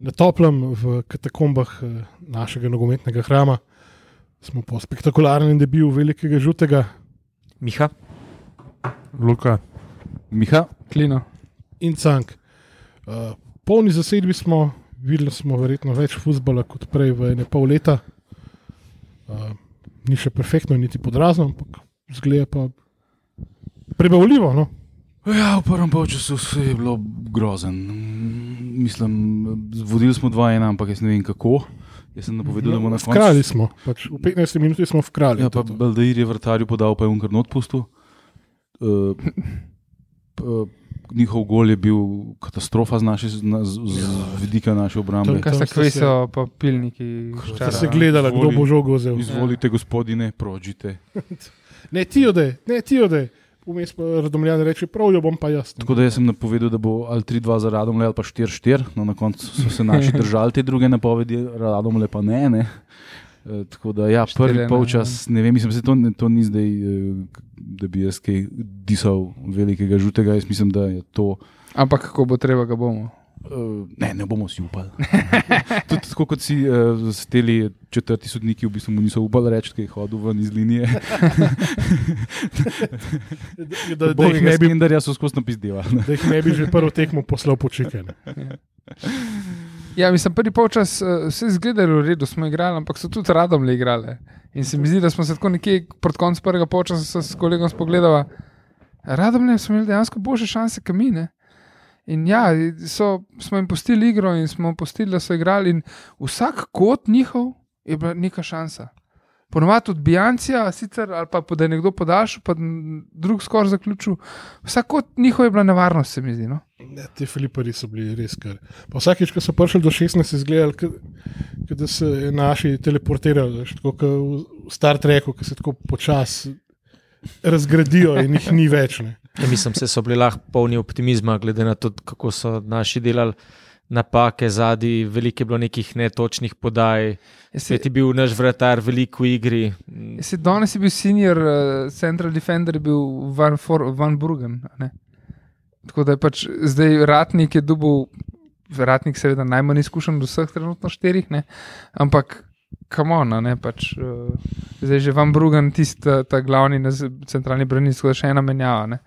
na toplem v katakombah eh, našega nogometnega hrama. Smo po spektakularnem debiju velikega žutega Miha, Luka, Miha, Klino. in cank. Uh, polni zasedbi smo, videli smo verjetno več futbola kot prej v ene pol leta. Uh, ni še perfektno, niti podrazno, ampak zgleda pa prebavljivo. No? Ja, v prvem polčasu vse je bilo grozen. Mislim, vodili smo 2-1, ampak jaz ne vem kako. Jaz sem napovedal, da bomo na koncu. Vkrali smo, pač v 15 minutah smo vkrali. Ja, pa to je vrtarju podal, pa je on kar not pustil. Uh, njihov gol je bil katastrofa z, naše, z, na- z, z vidika naše obrambe. To- Kaj Tam se ste kviso, pa pilniki. Včeraj, se gledala, kdo bo žogo vzel. Izvolite, gospodine, prođite. Ne, ti ode, ne, ti ode. Vmes pa radomljan reče, prav jo bom pa jaz. Tako da jaz sem napovedal, da bo ali 3-2 za Radom ali pa 4-4. No, na koncu so se naši držali te druge napovedi, Radom le pa ne. ne. E, tako da, ja, prvi polčas, ne vem, mislim, da to, to ni zdaj, e, da bi jaz kaj disal velikega žutega. Jaz mislim, da je to. Ampak kako bo treba, ga bomo. Uh, ne, ne bomo si upali. Tudi tako kot si uh, steli četrti sodniki, v bistvu mu niso upali reči, da je hodil ven iz linije. Da, da, da, jih ne bi, Skenderja so skozi napizdevali. da jih ne bi že prvo tekmo poslal počekane. Ja, mislim, prvi polčas uh, vse izgledalo v redu, smo igrali, ampak so tudi radom le igrali. In se mi zdi, da smo se tako nekje proti koncu prvega polčasa s kolegom spogledali. Radom le smo imeli dejansko boljše šanse, kot mi. Ne? In ja, so, smo jim pustili igro in smo pustili, da so igrali. Vsak kot njihov je bila neka šansa. Ponovadi od Bijancija, sicer ali pa da je nekdo podaljšal, pa drug skoraj zaključil. Vsak kot njihov je bila nevarnost, se mi zdi. No? Ne, te Filipari so bili res kar. Pa vsakič, ko so prišli do 16, je izgledalo, kot kot da se naši teleportirajo, veš, tako kot v Star Treku, ki se tako počasi razgradijo in jih ni več. Ne. ja, mislim, da so bili lahko polni optimizma, glede na to, kako so naši delali napake zadnji, veliko je bilo nekih netočnih podaj. Se- Svet je bil naš vratar, veliko v igri. Se danes je bil senior uh, central defender, je bil Van, For, Van Bruggen. a ne. Tako da je pač zdaj ratnik je dubov, ratnik seveda najmanj izkušen od vseh trenutno štirih, ne? ampak kamona, ne pač. Uh, zdaj že Van Bruggen, tisti ta, glavni centralni branilec, da še ena menjava. Ne?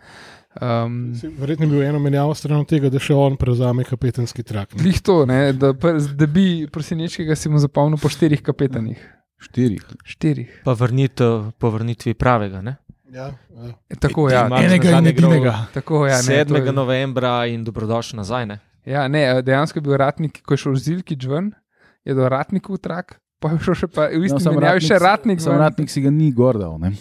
Um, Verjetno je bil eno menjavo stran od tega, da še on prevzame kapetanski trak. Glih to, ne, da, da bi prosinečkega si mu zapomnil po štirih kapetanih. Štirih. Štirih. Pa vrnitev, po vrnitvi pravega. Ne? Ja, ja. E, Tako ja, Max Enega in edinega. tako ja. ne, to 7. je- novembra in dobrodošli nazaj. Ne? Ja, ne, dejansko je bil ratnik, ko je šel Zilkič ven, je do ratnikov trak, pa je šel še pa, v isti sam menjavi še ratnik. Sam ratnik si ga ni gor dal. Ne?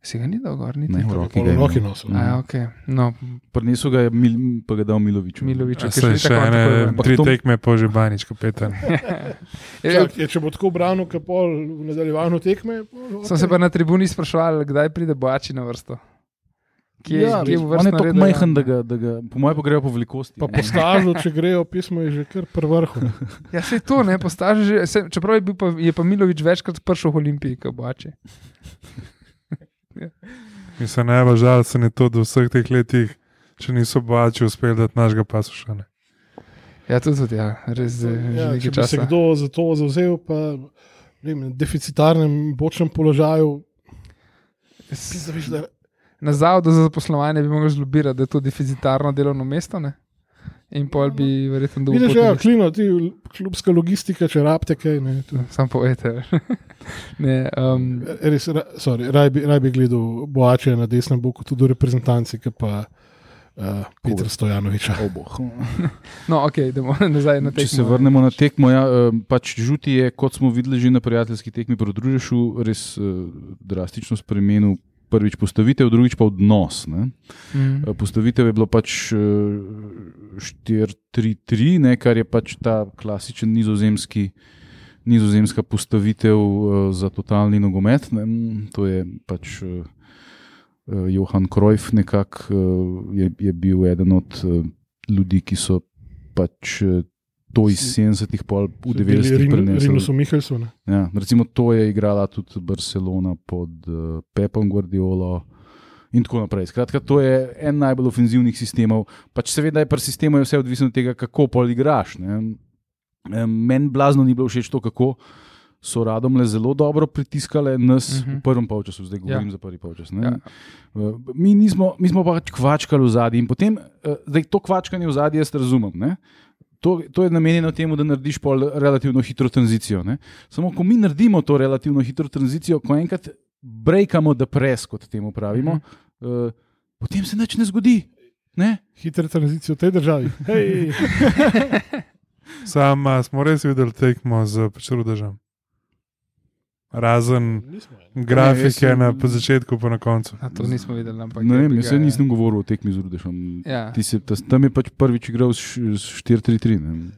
Si ga ni dal gor, niti. Ne, v je roki je v roki nosil. A, ja, okay. no, Prinesel ga je, Mil, pa ga dal Miloviču. Milovič, A ki se je še ene tri to- tekme po že banič, kapetan. Ja, Čak, je, če bo tako branil, kot pol v nadaljevanju tekme. pol, Sem se pa na tribuni sprašval, kdaj pride boači na vrsto. Kje, ja, kje on je tako reda, majhen, ja. da ga, da ga po mojem pogrejo po velikosti. Pa ne. po stažu, če grejo, pismo je že kar pri vrhu. Ja, se je to, ne, postaže že, se, čeprav je, bil pa, je pa Milovič večkrat prišel v Olimpiji, kot boači. Mislim, najbolj žalosten je to, da v vseh teh letih, če niso boači uspeli dati našega pasušana. Ja, tudi, tudi ja, res je že Ja, če bi se kdo za to zauzel, pa v deficitarnem bočnem položaju, pizda, veš, da, Na zavodu za zaposlovanje bi mogli zlobirati, da je to deficitarno delovno mesto. Ne? In pol bi verjetno dobil. vidiš, ja, klino, ti klubska logistika, če rabite kaj. Ne, to- Sam povete. ne, um, Res, ra, sorry, raj, bi, raj bi gledal boače na desnem boku, tudi reprezentanci, ki pa uh, Petra Stojanoviča. Oboh. no, ok, idemo nazaj na tekmo. Če se vrnemo na tekmo, ja, pač žuti je, kot smo videli že na prijateljski tekmi proti Družešu, res eh, drastično spremenil. Prvič postavitev, drugič pa odnos. Ne? Mm. Eh, Postavitev je bilo pač eh, 4-3-3, ne, kar je pač ta klasičen nizozemski, nizozemska postavitev eh, za totalni nogomet. Ne. Mm, To je pač eh, eh, Johan Cruyff, nekako eh, je, je bil eden od eh, ljudi, ki so pač eh, to iz 70-ih, pol v 90-ih prenesli. Rinusu Mihelsu. ne. Ja, recimo to je igrala tudi Barcelona pod uh, Pepom Guardiolo. In tako naprej. Skratka, to je en najbolj ofenzivnih sistemov. Pač seveda je pri sistemu je vse odvisno od tega, kako pol igraš. Ne? Eh, Meni blazno ni bilo všeč to, kako so radom le zelo dobro pritiskale nas uh Mhm. -huh. v prvem polčasu, zdaj govorim Ja. za prvi polčas. Ja. Ja. Mi, nismo, mi smo pač kvačkali v zadnji in potem, eh, zdaj to kvačkanje v zadnji jaz razumem. Ne? To, to je namenjeno temu, da narediš pol relativno hitro tranzicijo. Ne? Samo ko mi naredimo to relativno hitro tranzicijo, ko enkrat brekamo, da pres, kot temu pravimo, uh -huh. uh, potem se nič ne zgodi. Ne? Hitre tranzicije v tej državi. Hej, Sam smo res videli tekmo z čudežem. Razen nismo. ja. grafike jaz sem- na po začetku, pa na koncu. A to nismo videli, ampak. Ne je vem, bi jaz ga, se ja. nisem govoril o tekmi z Rudešom. Ja. Ti si, tas, tam je pač prvič igral s š- s 4-3-3. ne.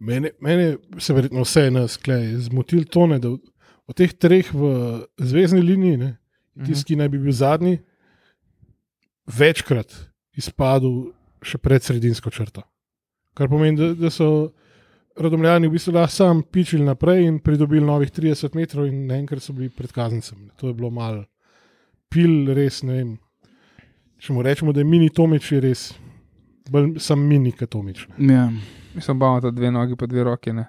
Mene, mene se verjetno vse nas klej zmotil tone, da od, od teh treh v zvezdni liniji, ne, Mhm. tisti, ki naj bi bil zadnji, večkrat izpadel še pred sredinsko črto. Kar pomeni, da, da so rodomljani v bistvu lahko sam pičili naprej in pridobili novih 30 metrov, in naenkrat so bili pred kaznicami. To je bilo malo pil, res ne vem. Če mu rečemo, da je mini Tomič, je res. Bolj sem mini kot Tomič. Ja. Mislim, imamo ta dve nogi, pa dve roke. Ne?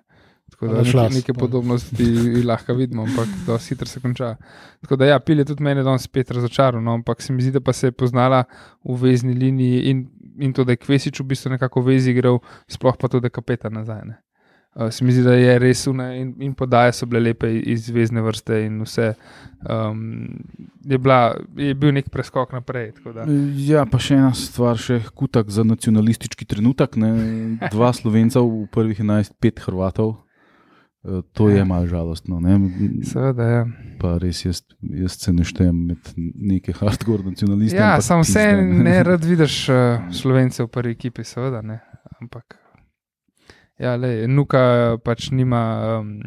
Tako da na neke, podobnosti lahko vidimo, ampak to hitro se konča. Tako da ja, pil je tudi mene danes spet razočaral, no, ampak se mi zdi, da pa se je poznala v vezni liniji in, in to, da je Kvesič v bistvu nekako vezi igral, sploh pa to, da je kapetan nazaj. Ne. Uh, se mi zdi, da je res une in, in podaje so bile lepe iz zvezdne vrste in vse. Um, je, bila, je bil nek preskok naprej. ja, pa še ena stvar, še kutak za nacionalistički trenutek. Ne. Dva slovenca v prvih 11, pet Hrvatov. Eh, To je malo žalostno. Ne? Seveda, ja. Pa res jaz, jaz se ne štejem med neke hardcore nacionaliste. Ja, samo vse ne. ne rad vidiš uh, slovence v prvi ekipi, seveda ne. Ampak, ja, le, Nuka pač nima, um,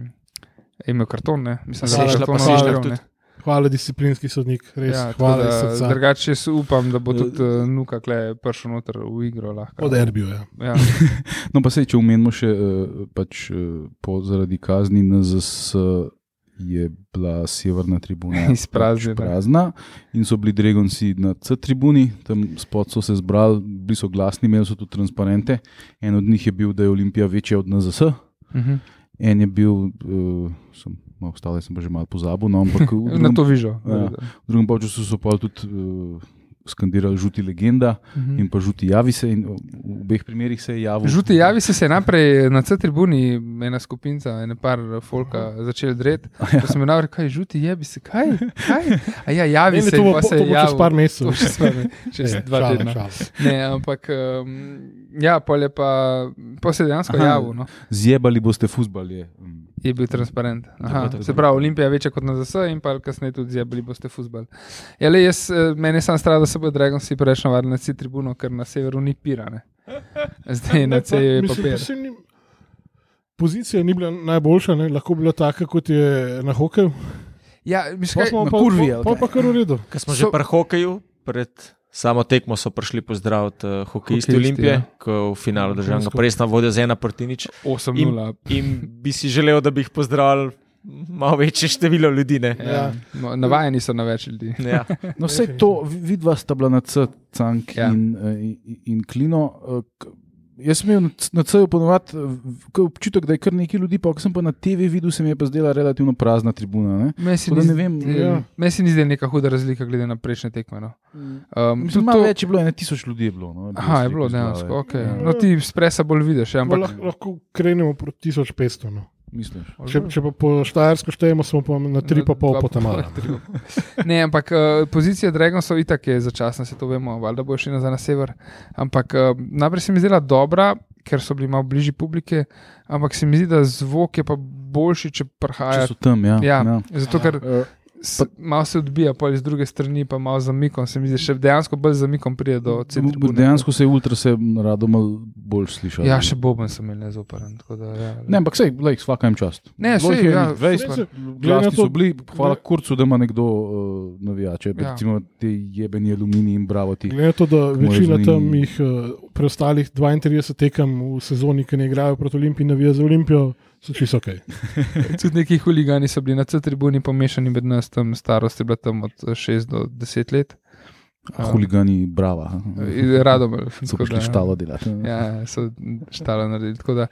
imel karton, ne. Mislim, da je pa igral, tudi. ne. Hvala, disciplinski sodnik, res. Ja, hvala da, drugače jaz upam, da bo tudi uh, Nuka kle prišel noter v igro. Lahko. Od Erbiju. Ja. Ja. No, pa se, če umenimo še uh, pač, uh, po, zaradi kazni NZS. Je bila severna tribuna Izpraznjena. pač prazna in so bili Dragonci na C tribuni, tam spod so se zbrali, bili so glasni, imeli so tudi transparente. En od njih je bil, da je Olimpija večja od NZS, Mhm. en je bil, uh, sem, no, ostale sem pa že malo pozabil, no, ampak Na drugem, to vižo. Ja. v drugem času so pa tudi uh, skandirali žuti legenda Mhm. in pa žuti javi se. In v obeh primerih se je javil. Žuti javi se, se je najprej na C tribuni, ena skupinca, ena par folka začeli dreti. Ja. Ja. Sem jim rekel, kaj žuti jebi se, kaj? kaj? A ja, javi Ne, se, to bo, pa se to je bo čez javil. par mesecev. še spet, čez Ne, dva tedna. Ne, ampak um, ja, pol je pa, pa se je dejansko Aha. javil. No. Zjebali boste futbal. Je. Mm. Je bil transparent. Aha, Tako, tako. se pravi, Olimpija je večja kot na ZS in pa kasneje tudi zjebali boste futbal. Ja, le jaz, eh, meni je sam strah, da se bo Dragonci preveč navadili na C tribuno, ker na severu ni pirane. Zdaj na C je papir. ni- Pozicija ni bila najboljša, ne? lahko bi bila taka, kot je na hokeju. Ja, mislim, kaj, smo na pa, kurvi, pa, ali pa, pa kar v redu. Ker smo So- že pri hokeju, pred samo tekmo so prišli pozdraviti uh, hokejisti Olimpije, ja. ko v finalu državnega presta vodijo z ena prtinič. 8-0. In bi si želel, da bi jih pozdravili malo večje število ljudi. Ne? Ja. No, navajeni so na več ljudi. Ja. No, vse to, vi- vidva sta bila na C, Cank Ja. ja. in, eh, in, in Klino. Jaz sem imel na C-ju ponovadi občutek, da je kar nekaj ljudi, pa ko sem pa na TV videl, se mi je pa zdela relativno prazna tribuna. Meni se ni ja. ja. Meni se ni zdela neka huda razlika glede na prejšnje tekme. No. Um, Mislim, malo to- več je bilo, ene tisoč ljudi je bilo. No, Aha, je bilo dejansko. Okay. No, ti spresa bolj vidiš, ja, Ampak... ampak Lahko krenemo proti 1500. No. Misliš? Če, če pa po Štajersko štejemo, smo pa na 3,5 dva- potamala. Ne, ampak uh, pozicija Dragonsov itak je začasna, se to vemo, valjda bo šli nazaj na sever. Ampak uh, najprej se mi zdela dobra, ker so bili malo bližji publike, ampak se mi zdi, da zvok je pa boljši, če Če prihaja. so tam, ja. Ja, ja. zato ker Eh, s, malo se odbija, pa iz druge strani, pa malo zamikom. Se mi zdi, še dejansko bolj zamikom pride do centra. Dejansko se je ultra se rado malo bolj slišal. Ja, še boben sem imel nezoparen. tako da, Ja, Ne, ampak sej, lej, svaka jim čast. Ne, sej, je ja, enih 20, sej se- Glasni so bili, hvala gled- kurcu, da ima nekdo uh, navijače, Ja. recimo te jebeni aluminij in bravo ti. Glede to, da večina tam jih uh, preostalih 32 tekem v sezoni, ki ne igrajo proti Olimpiji, navija za Olimpijo, čisto ok. Tudi neki huligani so bili na C tribuni pomešani med nas, tam starost je bila tam od 6 do 10 let. Huligani, brava. Radom, So prišli štalo delati. Ja, so štalo naredili. tako Da,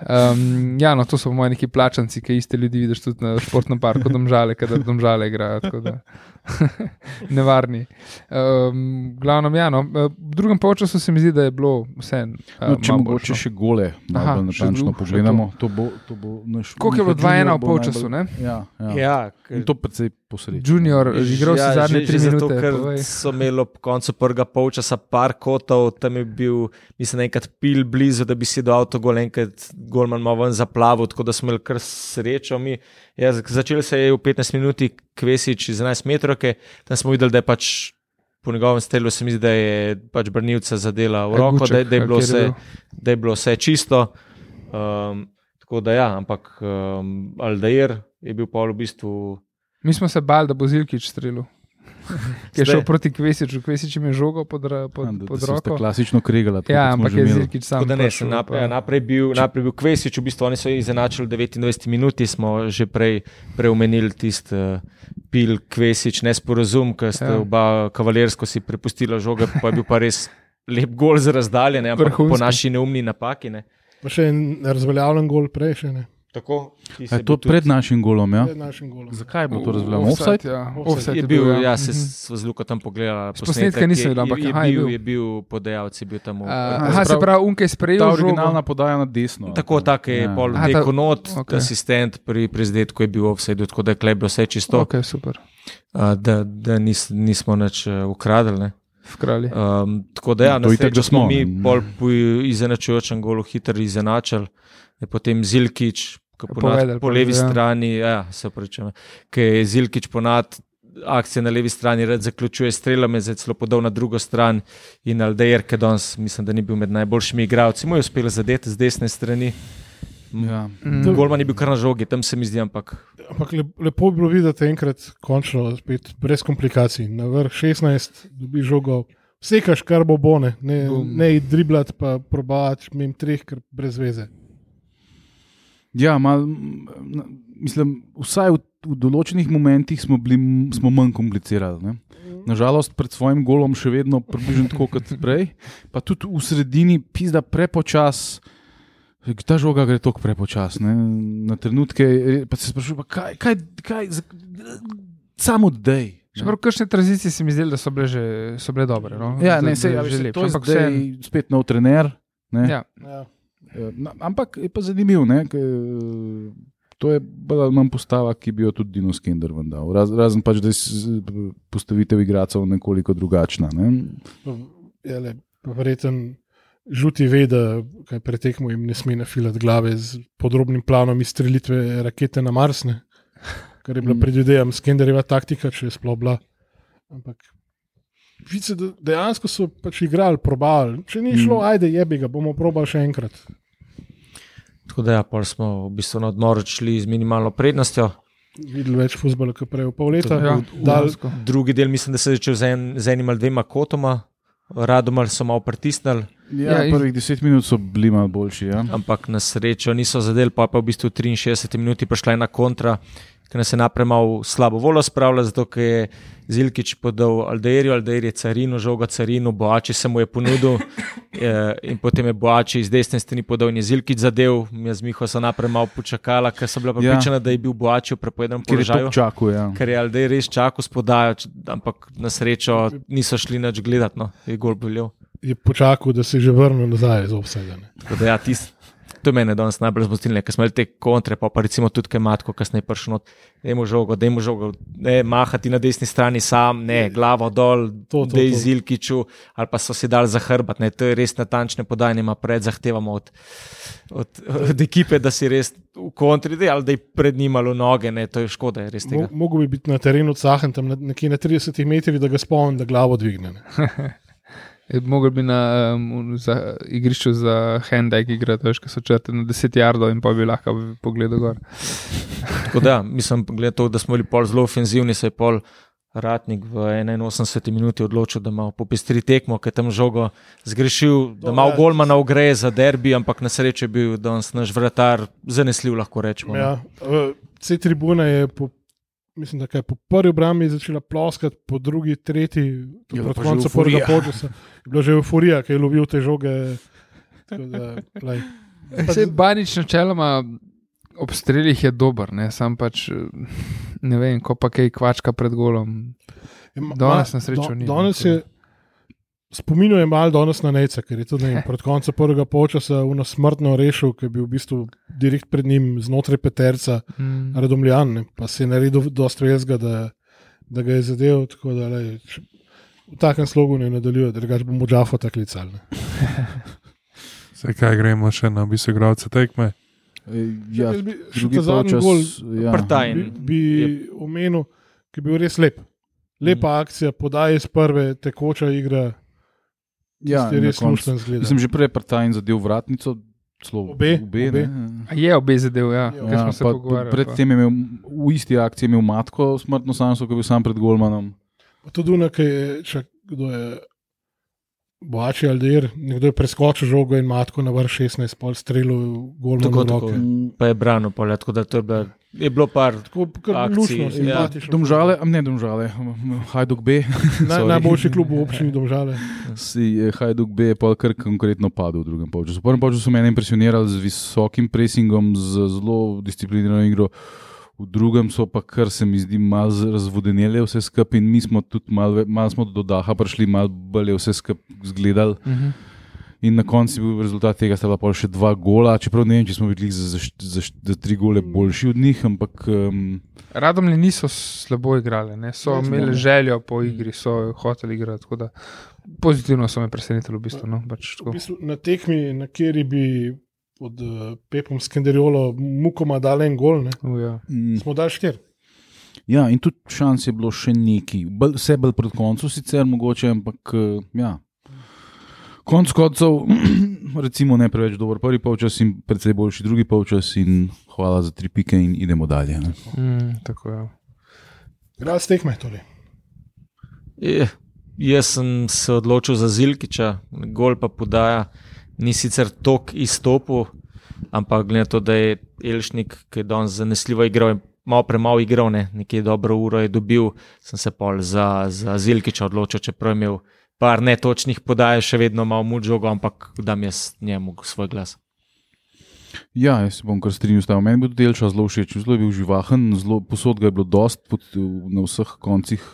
um, ja, no, to so moji neki plačanci, ki iste ljudi vidiš tudi na športnem parku, domžale, kadar domžale igrajo. tako da. Nevarni. Um, glavno, ja, no, v drugem polčasu se mi zdi, da je bilo vse. Uh, No, če mogoče boljše. še gole, malo natančno pogledamo, to bo, to bo naš. Koliko je bilo Miha 2-1 Junior v polčasu, najbolj- Ja, ja. Ja, ker- In to precej posrečno. Junior, igral si zadnje že, tri že minute. Zato, ker povej. so imeli ob koncu prvega polčasa par kotov, tam je bil, mislim, enkrat pil blizu, da bi si do avto gol, enkrat golman malo ven zaplavil, tako da smo imeli kar srečo. Mi. Ja, začel se je v 15 minuti kvesič iz 11 metrov, tam smo videli, da je pač. Po njegovem stelu se mi zdi, da je pač brnilca zadela v roko, Guček, da, da, je bilo kateri je vse, bil? da je bilo vse čisto. Um, tako da ja, ampak um, Aldair je bil pa v bistvu. Mi smo se bali, da bo Zilkič strelil. Ki je šel proti Kvesiču, Kvesič je žogo pod, pod, da- da pod roko. Klasično kregala. Ja, ampak je. Zilkič sam. Ne, prišel, naprej, pa- ja, naprej, bil, naprej bil Kvesič, v bistvu oni so izenačili v 29 minuti, smo že prej preomenili tisti uh, pil Kvesič, nesporazum, ker sta Ja. oba kavalersko si prepustila žoge, pa je bil pa res lep gol za razdaljene, ampak Vrhunski. po naši neumni napaki. Ne. Pa še en razveljavljen gol prej, še ne. Tako, je to pred našim golom, ja? Pred našim golom. Zakaj je bilo to razveljavljeno? Offside, Offside? ja. Offside. Offside Je bil, ja, ja. se Mhm. smo z Luko tam pogledali. S posnetka nisem videl, ampak je, je, aha, je bil, je bil podajalec, je bil tam. Uh, se aha, se pravi, Unke je sprejel Ta originalna podaja na desno. Tako, tako je Ja. pol dekonot, okej. okay. asistent pri prezdetku je bil v offsajdu, tako da je kleblo vse čisto. Ok, super. uh, da, da nis, nismo nič uh, ukradli. Ne. V kralji. Um, tako da, ja, To na srečo smo, mi pol po izenačujočem golu hitro izenačili, potem Zilkič, ki Povedali, ponad, po levi ja. strani, ja, se pravičujem, ki je Zilkič ponad. Akcije na levi strani zaključuje s strelami, zdaj celo podal na drugo stran. In Aldeir, ki danes mislim, da ni bil med najboljšimi igralci, mu je uspelo zadeti z desne strani. Ja. Mm. Golman je bil kar na žogi, tam se mi zdi, ampak Ampak lep, lepo bi bilo videti enkrat, končno, spet brez komplikacij. Na vrh 16, dobi žogo, vsekaš kar bo bone, ne, ne dribljati, pa probati, mem treh, ker brez veze. Ja, mal, mislim, vsaj v, v določenih momentih smo, bili, smo manj komplicirali. Ne? Nažalost, pred svojim golom še vedno približno tako kot prej, pa tudi v sredini pizda prepočas. Ta žoga gre tako prepočasno. Na trenutke pa se sprašuje, pa kaj, kaj, kaj samo dej. Čeprav kakšne tranzicije se mi zdelo, da so bile, že, so bile dobre. No? Ja, ne, se, je ja, že to je ampak zdaj vseeno. spet nov trener. Ne? Ja, Ja. Eh, Ampak je pa zanimivo, ne, ke, to je ali manj postava, ki bi jo tudi Dino Skender vendal. Raz, razen pač, da je postavitev igralcev nekoliko drugačna. Ne. Jele, verjeten žuti ve, da kaj pretekmo jim ne sme nafilati glave z podrobnim planom izstrelitve rakete na Mars, ne? kar je bila Mm. predvidevam Skenderjeva taktika, če je sploh bila. Ampak vice, da dejansko so pač igrali, probali. Če ni šlo, Mm. ajde, jebi ga, bomo probali še enkrat. tako da ja, pol smo v bistvu na odmor šli z minimalno prednostjo. Videli več fuzbola, kot prej pol leta. ja, Dal. Drugi del mislim, da se je začel z, en, z enim ali dvema kotoma, radomal so malo pritisnili, Ja, Ja, ja, in- prvih deset minut so bili malo boljši. Ja. ampak na srečo niso zadeli, pa pa v bistvu v 63 minuti prišla ena kontra, ki nas je naprej malo slabo voljo spravila, zato ker je Zilkič podal Aldeirju, Aldeir je carino, žoga carino, Boači se mu je ponudil eh, in potem je Boači iz desne strani podal in je Zilkič zadev, jaz z Miho sem naprej malo počakala, ker sem bila Ja. pripričana, da je bil Boači v prepovednem Ker je položaju. čakal. Ja. Ker je Aldej res čakal s podajo, č- ampak na srečo niso šli nič gledati, no, je gol bil. je počakal, da se je že vrnil nazaj z da ja, tis, to je mene danes najbolj zbudilo, ker smo imeli te kontre, pa, pa recimo tudi kaj matko, kasneje prišel not, da je žogo, da je žogo, ne mahati na desni strani sam, ne glavo dol, To, to, da je to. zilkiču, ali pa so si dali za hrbet, ne, to je res natančne podajanje, ima pred zahtevamo od, od, od ekipe, da si res v kontri, dej, ali da je pred njim malo noge, ne, to je škoda, je. Mo- Mogel bi biti na terenu cahen, tam nekje na 30 metrih, da ga spomnim, da glavo dvigne. Je Mogel bi na um, za, igrišču za handbag igrati, veš, ko so črte na 10 jardov in pa bi lahko pogledal gor. Tako da, mislim, glede to, da smo bili pol zelo ofenzivni, se je pol Ratnik v 81 minuti odločil, da malo popestri tekmo, ker je tam žogo zgrešil, da malo ja. golmana ugreje za derbi, ampak na srečo je bil danes naš vratar zanesljiv, lahko rečemo. no. Ja, eh, C tribuna je po mislim, da kaj, po prvi obrambi je začela ploskati, po drugi, tretji, Je proti koncu prvega polčasa, je bila že euforija, ki je lovil te žoge. Tako Da, glej. Vse Banič načeloma ob strelih je dober, ne? sam pač eh, ne vem, ko pa kaj kvačka pred golom. Je ma- Danes na srečo do- ni, Danes je, spominjal je malo danes na Neca, ker je tudi ne, proti koncu prvega polčasa uno smrtno rešil, ki je bil v bistvu direkt pred njim znotraj peterca, Mm. Radomljan, ne, pa se je naredil dosta vezga, da, da ga je zadev. tako Da, lej, če, v takem slogu ne nadaljuje, drugače bomo Džafo tako licali. Zdaj kaj gremo še na obisk igralca tekme. Ja, bi še drugi zadnji polčas. gol Ja. Prtajn. bi, bi omenil, ki je bil res lep. Lepa mm. akcija, podaj iz prve, tekoča igra, Ja, na res lušten zgleda. Mislim, že prej Partajn zadev vratnico, celo Obe, obe, obe. Je obe zadev, ja, Ja, ker Ja, smo se pa pa- predtem je imel v isti akciji imel matko smrtno sanjsko, ki je bil sam pred Golmanom. Pa Tudi je, če kdo je. Boači ali der, nekdo je preskočil žogo in matko na vrh 16, pol strelil, gol Tako, na tako. roke. Pa je branil, pol, ja, tako da to je, bila, je bilo par. Tako lušno, ja. simpatično. Domžale, a ne domžale, Hajduk B. Naj, najboljši klub v občini Domžale. Si je Hajduk B pa kar konkretno padel v drugem polčasu. V prvem polčasu so me impressionirali z visokim pressingom, z zelo disciplinirano igro. V drugem so pa, kar se mi zdi, malo razvodenele vse skupaj, in mi smo tudi malo mal smo do daha prišli, malo bolje vse skupaj zgledali. Mhm. In na koncu je bil rezultat tega, sta bila pol še dva gola, čeprav ne vem, če smo bili za, za, za, za tri gole boljši od njih, ampak um, Radomlji niso slabo igrali, ne? so Ne, imeli smo- željo po igri, so hoteli igrati. tako da Pozitivno so me presenetili, v bistvu. No? Pač V bistvu, na tekmi, na kateri bi pod uh, Pepom Skenderjolo mukoma dal en gol, ne, U, ja. mm, smo dali štiri. ja, in tudi šans je bilo še neki, vse bolj pred koncem, sicer mogoče, ampak uh, ja. Konc koncev, recimo, ne preveč dober prvi polčas in precej boljši drugi polčas, in hvala za tri pike, in idemo dalje. Ne. Mm, tako je. Ste tekme, torej. Je, jaz sem se odločil za Zilkiča, gol pa podaja, ni sicer tok izstopil, ampak glede na to, da je Elšnik, ki je danes zanesljivo igral, in malo premalo igral, ne, nekaj dobro uro je dobil, sem se pol za, za Zilkiča odločil, čeprav je imel par netočnih podaj, še vedno malo muč žogo, ampak dam jaz njemu svoj glas. Ja, jaz se bom kar strinjal s tem. Meni bo tudi delča zelo všeč, zelo je bil živahen, zelo, posod ga je bilo dost, pod, na vseh koncih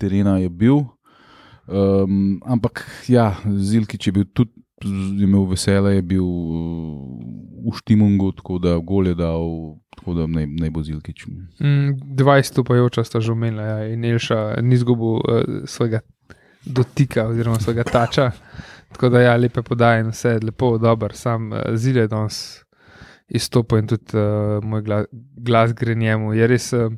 terena je bil. Um, ampak ja, Zilkič je bil tudi, imel vesele, je bil uh, v Štimungu, tako da gol je dal, tako da naj, naj bo Zilkič. Mm, 20 stopajoča sta že omenila ja, in Elša ni izgubil uh, svojega dotika oziroma svojega tača. Tako da ja, lepe podaje in vse lepo, dobro, sam uh, zile danes izstopil in tudi uh, moj glas, glas gre njemu. Je res, uh,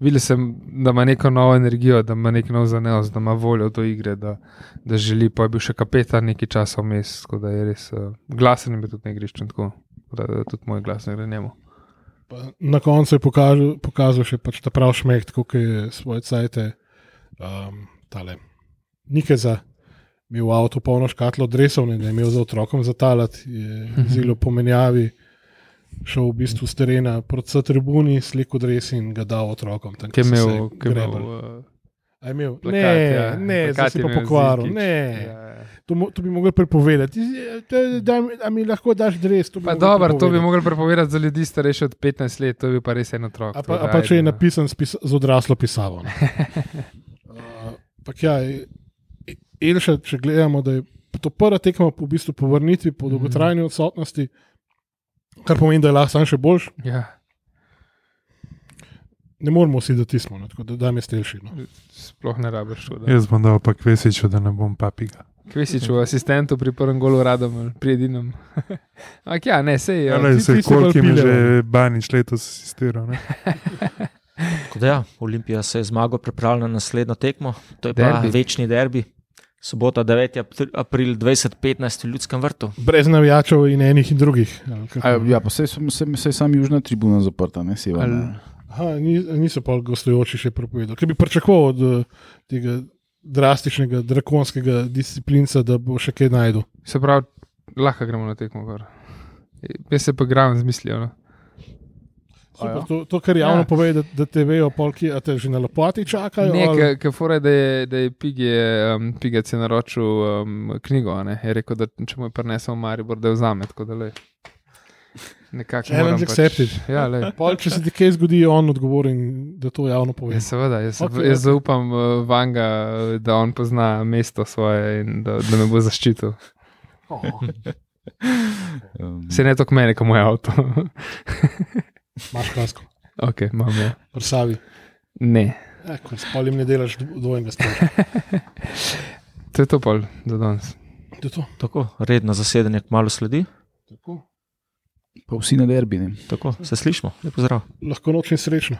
videl sem, da ima neko novo energijo, da ima nek nov zaneos, da ima voljo do igre, da, da želi, pa je bil še kapetan nekaj časa vmes, tako da je res uh, glasen in bi tudi na igrišču, tako da, da tudi moj glas gre njemu. Pa Na koncu je pokazal, pokazal še pač ta prav šmeh, kako je svoje cajte. Um, tale. Nekaj za. Imel v avtu polno škatlo dresov, ne, da je imel za otrokom zatalati, je zelo pomenjavi. Šel v bistvu z terena proti tribuni, sliko dres in ga dal otrokom. Tam, so imel, je imel uh, imel? plakat, ne, ja, ne, zdaj si pa pokvaril. Ne, Ja, ja. to, to bi mogel prepovedati. Ti- to- Da, mi- lahko daš dres? To bi mogel dobro, to bi mogli prepovedati za ljudi starejše od 15 let, to bi pa res en otrok. A pa, a da pa če je napisan s, pis, z odraslo pisavo. Uh, Ampak ja, Elša, če gledamo, da je to prva tekma po, v bistvu po vrnitvi, po dolgotrajni odsotnosti, kar pomeni, da je lahko sam še boljši, Ja, ne moramo si, da tismo, no, tako da dam jaz telši. No. sploh ne rabiš to. da. Jaz bom dal pa kvesiču, da ne bom papiga. Kvesiču, asistentu pri prvem golu radom, pri edinem. Ampak ja, ne, sej. Ja, Ja, lej, ti- se ti si bolj koliko jim je že Banič letos asistiral. da ja, Olimpija se je zmago pripravila na naslednjo tekmo, to je pa Derbi. večni derbi. Sobota 9. apr- april 2015 v Ljudskem vrtu. Brez navijačev in enih in drugih. A, ja, pa se je sam južna tribuna zaprta, ne severna. Aha, ni, niso pa gostujoči še prepovedali. Kaj bi pričakoval od eh, tega drastičnega, drakonskega disciplinca, da bo še kaj najdel? Se pravi, lahko gremo na tekmo. Gor. Jaz se pa gram z mislijo. No. Super, to, to, kar javno Ja. ja. pove, da, da te vejo, polki, a te že na lepoti čakajo. Ne, ali- ki fore, da je, da je Pigje, um, Pigec je naročil um, knjigo. a Ne? Je rekel, da če mu je prinesel v Maribor, da vzame. Tako da le. Nekako Challenge moram accepted. Pač, ja, lej. Pol, če se ti kaj zgodi, je on odgovoren, da to javno pove. Ja, seveda, jaz, Ok, okay, jaz ok. zaupam uh, Vanga, da on pozna mesto svoje in da, da me bo zaščitil. Oh. Um, Se ne toliko meni, kot moj avto. Imaš kasko, ok, imam ja. prsavi. Ne, Ja, ko s polim ne delaš dv- dvojnega stroja. to je to pol za danes. To je to. Tako, redno zasedanje kmalo sledi. Tako. pa vsi na derbi. Ne? Tako, se slišmo, lepo zdrav. Lahko noč in srečno.